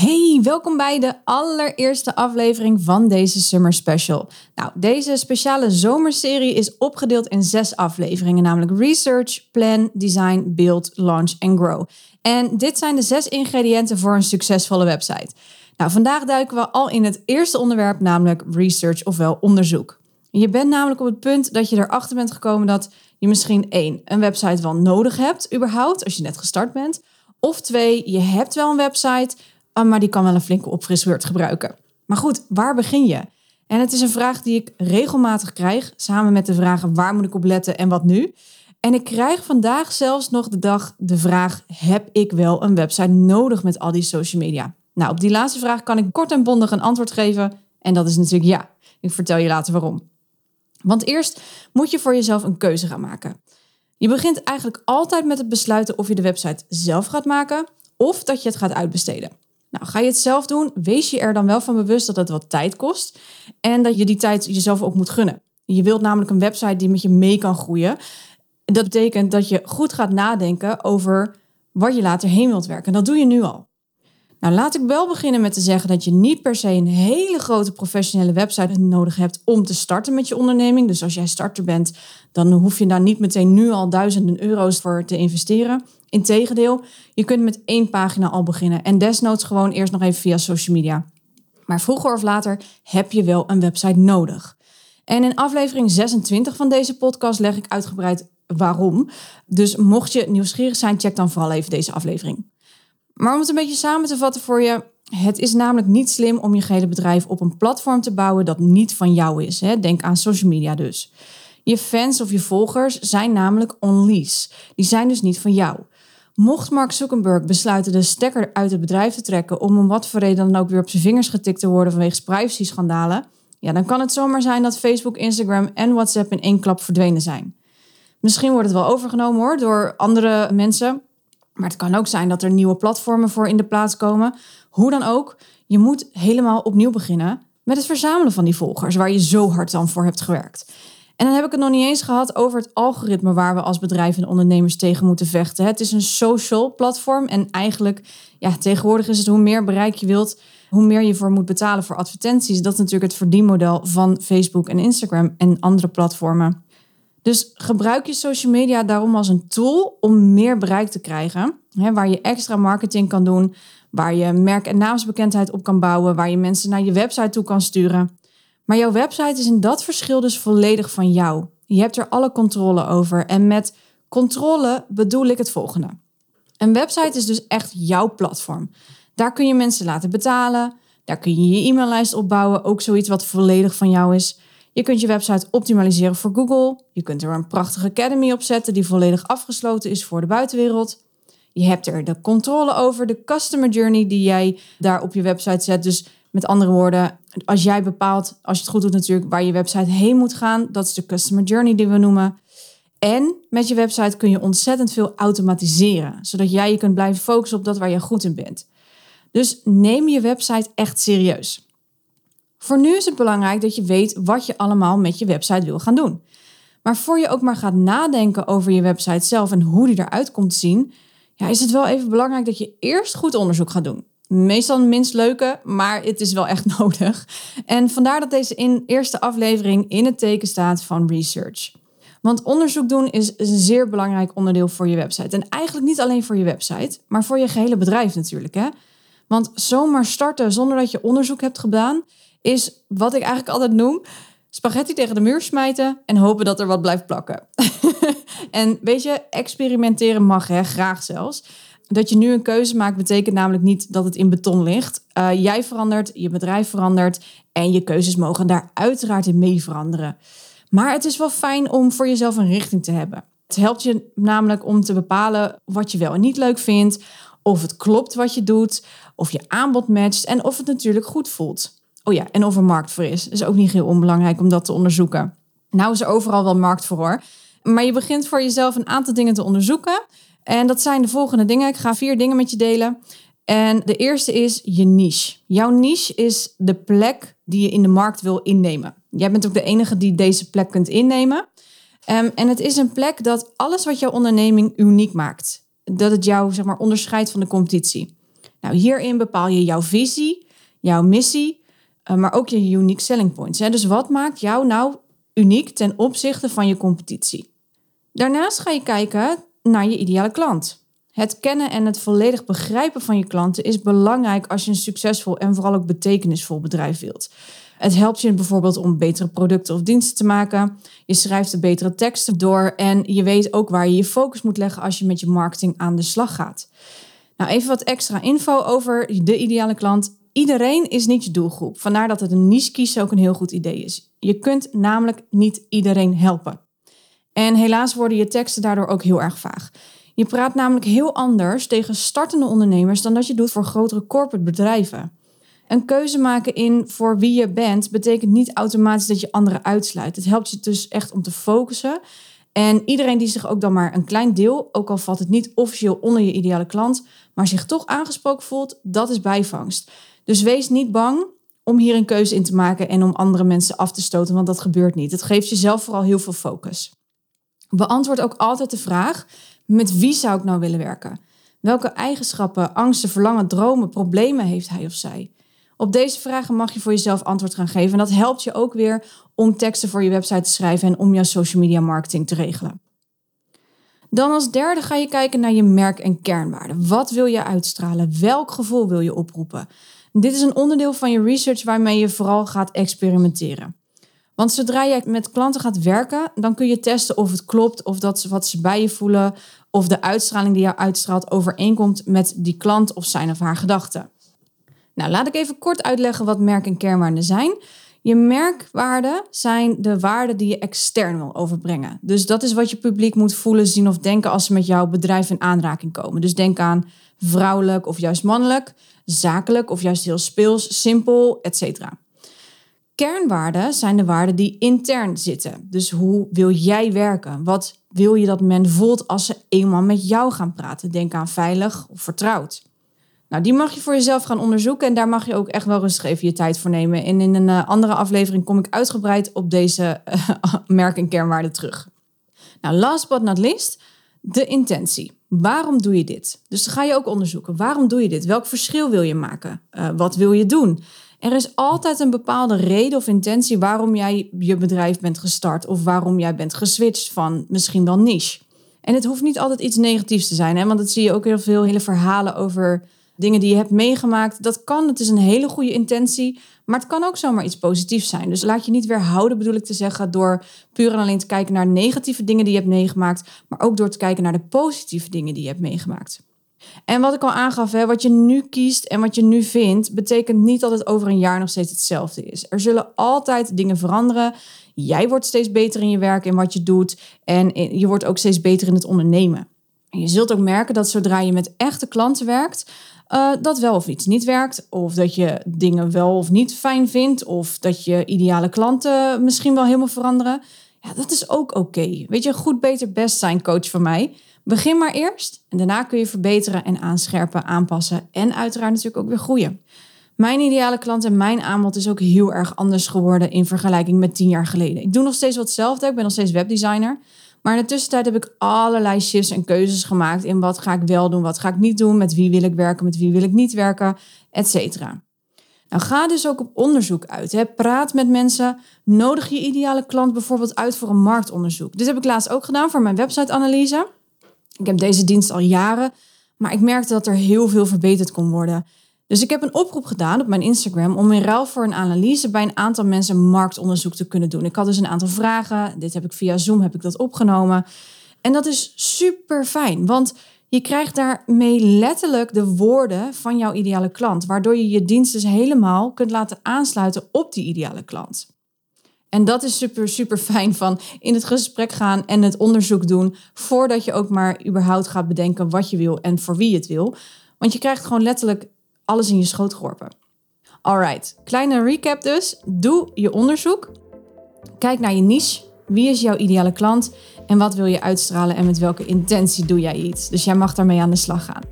Hey, welkom bij de allereerste aflevering van deze Summer Special. Nou, deze speciale zomerserie is opgedeeld in zes afleveringen, namelijk Research, Plan, Design, Build, Launch en Grow. En dit zijn de zes ingrediënten voor een succesvolle website. Nou, vandaag duiken we al in het eerste onderwerp, namelijk research ofwel onderzoek. Je bent namelijk op het punt dat je erachter bent gekomen dat je misschien één, een website wel nodig hebt, überhaupt, als je net gestart bent. Of twee, je hebt wel een website, Ah, maar die kan wel een flinke opfrisbeurt gebruiken. Maar goed, waar begin je? En het is een vraag die ik regelmatig krijg, samen met de vragen waar moet ik op letten en wat nu? En ik krijg vandaag zelfs nog de dag de vraag: heb ik wel een website nodig met al die social media? Nou, op die laatste vraag kan ik kort en bondig een antwoord geven. En dat is natuurlijk ja. Ik vertel je later waarom. Want eerst moet je voor jezelf een keuze gaan maken. Je begint eigenlijk altijd met het besluiten of je de website zelf gaat maken of dat je het gaat uitbesteden. Nou, ga je het zelf doen, wees je er dan wel van bewust dat het wat tijd kost en dat je die tijd jezelf ook moet gunnen. Je wilt namelijk een website die met je mee kan groeien. Dat betekent dat je goed gaat nadenken over waar je later heen wilt werken. Dat doe je nu al. Nou, laat ik wel beginnen met te zeggen dat je niet per se een hele grote professionele website nodig hebt om te starten met je onderneming. Dus als jij starter bent, dan hoef je daar niet meteen nu al duizenden euro's voor te investeren. Integendeel, je kunt met één pagina al beginnen en desnoods gewoon eerst nog even via social media. Maar vroeger of later heb je wel een website nodig. En in aflevering 26 van deze podcast leg ik uitgebreid waarom. Dus mocht je nieuwsgierig zijn, check dan vooral even deze aflevering. Maar om het een beetje samen te vatten voor je, het is namelijk niet slim om je gehele bedrijf op een platform te bouwen dat niet van jou is. Hè? Denk aan social media dus. Je fans of je volgers zijn namelijk on lease. Die zijn dus niet van jou. Mocht Mark Zuckerberg besluiten de stekker uit het bedrijf te trekken om om wat voor reden dan ook weer op zijn vingers getikt te worden vanwege privacy-schandalen, ja, dan kan het zomaar zijn dat Facebook, Instagram en WhatsApp in één klap verdwenen zijn. Misschien wordt het wel overgenomen hoor door andere mensen, maar het kan ook zijn dat er nieuwe platformen voor in de plaats komen. Hoe dan ook, je moet helemaal opnieuw beginnen met het verzamelen van die volgers waar je zo hard dan voor hebt gewerkt. En dan heb ik het nog niet eens gehad over het algoritme waar we als bedrijven en ondernemers tegen moeten vechten. Het is een social platform en eigenlijk, ja, tegenwoordig is het hoe meer bereik je wilt, hoe meer je voor moet betalen voor advertenties. Dat is natuurlijk het verdienmodel van Facebook en Instagram en andere platformen. Dus gebruik je social media daarom als een tool om meer bereik te krijgen. Hè, waar je extra marketing kan doen, waar je merk- en naamsbekendheid op kan bouwen, waar je mensen naar je website toe kan sturen. Maar jouw website is in dat verschil dus volledig van jou. Je hebt er alle controle over. En met controle bedoel ik het volgende. Een website is dus echt jouw platform. Daar kun je mensen laten betalen. Daar kun je je e-maillijst opbouwen. Ook zoiets wat volledig van jou is. Je kunt je website optimaliseren voor Google. Je kunt er een prachtige academy op zetten die volledig afgesloten is voor de buitenwereld. Je hebt er de controle over, de customer journey die jij daar op je website zet. Dus met andere woorden, als jij bepaalt, als je het goed doet natuurlijk, waar je website heen moet gaan, dat is de customer journey die we noemen. En met je website kun je ontzettend veel automatiseren, zodat jij je kunt blijven focussen op dat waar je goed in bent. Dus neem je website echt serieus. Voor nu is het belangrijk dat je weet wat je allemaal met je website wil gaan doen. Maar voor je ook maar gaat nadenken over je website zelf en hoe die eruit komt te zien, ja, is het wel even belangrijk dat je eerst goed onderzoek gaat doen. Meestal minst leuke, maar het is wel echt nodig. En vandaar dat deze in eerste aflevering in het teken staat van research. Want onderzoek doen is een zeer belangrijk onderdeel voor je website. En eigenlijk niet alleen voor je website, maar voor je gehele bedrijf natuurlijk. Hè? Want zomaar starten zonder dat je onderzoek hebt gedaan, is wat ik eigenlijk altijd noem: spaghetti tegen de muur smijten en hopen dat er wat blijft plakken. en weet je, experimenteren mag, hè, graag zelfs. Dat je nu een keuze maakt, betekent namelijk niet dat het in beton ligt. Uh, jij verandert, je bedrijf verandert en je keuzes mogen daar uiteraard in mee veranderen. Maar het is wel fijn om voor jezelf een richting te hebben. Het helpt je namelijk om te bepalen wat je wel en niet leuk vindt, of het klopt wat je doet, of je aanbod matcht en of het natuurlijk goed voelt. Oh ja, en of er markt voor is. is ook niet heel onbelangrijk om dat te onderzoeken. Nou is er overal wel markt voor hoor. Maar je begint voor jezelf een aantal dingen te onderzoeken. En dat zijn de volgende dingen. Ik ga vier dingen met je delen. En de eerste is je niche. Jouw niche is de plek die je in de markt wil innemen. Jij bent ook de enige die deze plek kunt innemen. Um, en het is een plek dat alles wat jouw onderneming uniek maakt. Dat het jou zeg maar, onderscheidt van de competitie. Nou, hierin bepaal je jouw visie, jouw missie, maar ook je unique selling points. Hè? Dus wat maakt jou nou uniek ten opzichte van je competitie? Daarnaast ga je kijken naar je ideale klant. Het kennen en het volledig begrijpen van je klanten is belangrijk als je een succesvol en vooral ook betekenisvol bedrijf wilt. Het helpt je bijvoorbeeld om betere producten of diensten te maken. Je schrijft de betere teksten door en je weet ook waar je je focus moet leggen als je met je marketing aan de slag gaat. Nou, even wat extra info over de ideale klant. Iedereen is niet je doelgroep. Vandaar dat het een niche kiezen ook een heel goed idee is. Je kunt namelijk niet iedereen helpen. En helaas worden je teksten daardoor ook heel erg vaag. Je praat namelijk heel anders tegen startende ondernemers dan dat je doet voor grotere corporate bedrijven. Een keuze maken in voor wie je bent betekent niet automatisch dat je anderen uitsluit. Het helpt je dus echt om te focussen. En iedereen die zich ook dan maar een klein deel, ook al valt het niet officieel onder je ideale klant, maar zich toch aangesproken voelt, dat is bijvangst. Dus wees niet bang om hier een keuze in te maken en om andere mensen af te stoten, want dat gebeurt niet. Het geeft jezelf vooral heel veel focus. Beantwoord ook altijd de vraag: met wie zou ik nou willen werken? Welke eigenschappen, angsten, verlangen, dromen, problemen heeft hij of zij? Op deze vragen mag je voor jezelf antwoord gaan geven. En dat helpt je ook weer om teksten voor je website te schrijven en om jouw social media marketing te regelen. Dan als derde ga je kijken naar je merk en kernwaarden. Wat wil je uitstralen? Welk gevoel wil je oproepen? Dit is een onderdeel van je research waarmee je vooral gaat experimenteren. Want zodra je met klanten gaat werken, dan kun je testen of het klopt, of dat wat ze bij je voelen, of de uitstraling die jou uitstraalt overeenkomt met die klant of zijn of haar gedachten. Nou, laat ik even kort uitleggen wat merk- en kernwaarden zijn. Je merkwaarden zijn de waarden die je extern wil overbrengen. Dus dat is wat je publiek moet voelen, zien of denken als ze met jouw bedrijf in aanraking komen. Dus denk aan vrouwelijk of juist mannelijk, zakelijk of juist heel speels, simpel, etc. Kernwaarden zijn de waarden die intern zitten. Dus hoe wil jij werken? Wat wil je dat men voelt als ze eenmaal met jou gaan praten? Denk aan veilig of vertrouwd. Nou, die mag je voor jezelf gaan onderzoeken en daar mag je ook echt wel rustig even je tijd voor nemen. En in een uh, andere aflevering kom ik uitgebreid op deze uh, merk- en kernwaarden terug. Nou, last but not least, de intentie. Waarom doe je dit? Dus ga je ook onderzoeken. Waarom doe je dit? Welk verschil wil je maken? Uh, wat wil je doen? Er is altijd een bepaalde reden of intentie waarom jij je bedrijf bent gestart of waarom jij bent geswitcht van misschien wel niche. En het hoeft niet altijd iets negatiefs te zijn, hè? want dat zie je ook heel veel hele verhalen over dingen die je hebt meegemaakt. Dat kan, het is een hele goede intentie, maar het kan ook zomaar iets positiefs zijn. Dus laat je niet weerhouden, bedoel ik te zeggen, door puur en alleen te kijken naar negatieve dingen die je hebt meegemaakt, maar ook door te kijken naar de positieve dingen die je hebt meegemaakt. En wat ik al aangaf, hè, wat je nu kiest en wat je nu vindt, betekent niet dat het over een jaar nog steeds hetzelfde is. Er zullen altijd dingen veranderen. Jij wordt steeds beter in je werk en wat je doet. En je wordt ook steeds beter in het ondernemen. Je zult ook merken dat zodra je met echte klanten werkt, uh, dat wel of iets niet werkt. Of dat je dingen wel of niet fijn vindt. Of dat je ideale klanten misschien wel helemaal veranderen. Ja, dat is ook oké. Weet je, goed, beter, best zijn coach van mij. Begin maar eerst en daarna kun je verbeteren en aanscherpen, aanpassen en uiteraard natuurlijk ook weer groeien. Mijn ideale klant en mijn aanbod is ook heel erg anders geworden in vergelijking met tien jaar geleden. Ik doe nog steeds wat hetzelfde, ik ben nog steeds webdesigner. Maar in de tussentijd heb ik allerlei shifts en keuzes gemaakt in wat ga ik wel doen, wat ga ik niet doen, met wie wil ik werken, met wie wil ik niet werken, etc. Nou, ga dus ook op onderzoek uit. Hè. Praat met mensen. Nodig je ideale klant bijvoorbeeld uit voor een marktonderzoek. Dit heb ik laatst ook gedaan voor mijn websiteanalyse. Ik heb deze dienst al jaren, maar ik merkte dat er heel veel verbeterd kon worden. Dus ik heb een oproep gedaan op mijn Instagram om in ruil voor een analyse bij een aantal mensen marktonderzoek te kunnen doen. Ik had dus een aantal vragen. Dit heb ik via Zoom heb ik dat opgenomen. En dat is super fijn, want je krijgt daarmee letterlijk de woorden van jouw ideale klant, waardoor je je dienst dus helemaal kunt laten aansluiten op die ideale klant. En dat is super, super fijn van in het gesprek gaan en het onderzoek doen voordat je ook maar überhaupt gaat bedenken wat je wil en voor wie je het wil. Want je krijgt gewoon letterlijk alles in je schoot geworpen. Alright, kleine recap dus. Doe je onderzoek. Kijk naar je niche. Wie is jouw ideale klant? En wat wil je uitstralen en met welke intentie doe jij iets? Dus jij mag daarmee aan de slag gaan.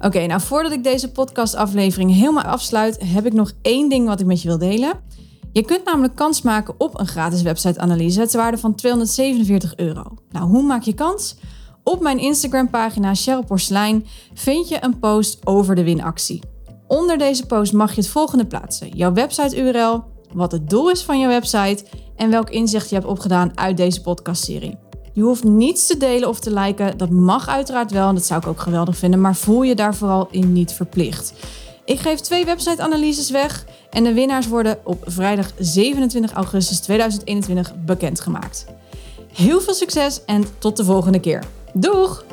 Oké, nou voordat ik deze podcastaflevering helemaal afsluit, heb ik nog één ding wat ik met je wil delen. Je kunt namelijk kans maken op een gratis website-analyse ter waarde van 247 euro. Nou, hoe maak je kans? Op mijn Instagram-pagina Cheryl Porcelein vind je een post over de winactie. Onder deze post mag je het volgende plaatsen: jouw website-URL, wat het doel is van jouw website en welk inzicht je hebt opgedaan uit deze podcastserie. Je hoeft niets te delen of te liken. Dat mag uiteraard wel en dat zou ik ook geweldig vinden. Maar voel je daar vooral in niet verplicht. Ik geef twee website-analyses weg. En de winnaars worden op vrijdag 27 augustus 2021 bekendgemaakt. Heel veel succes en tot de volgende keer. Doeg!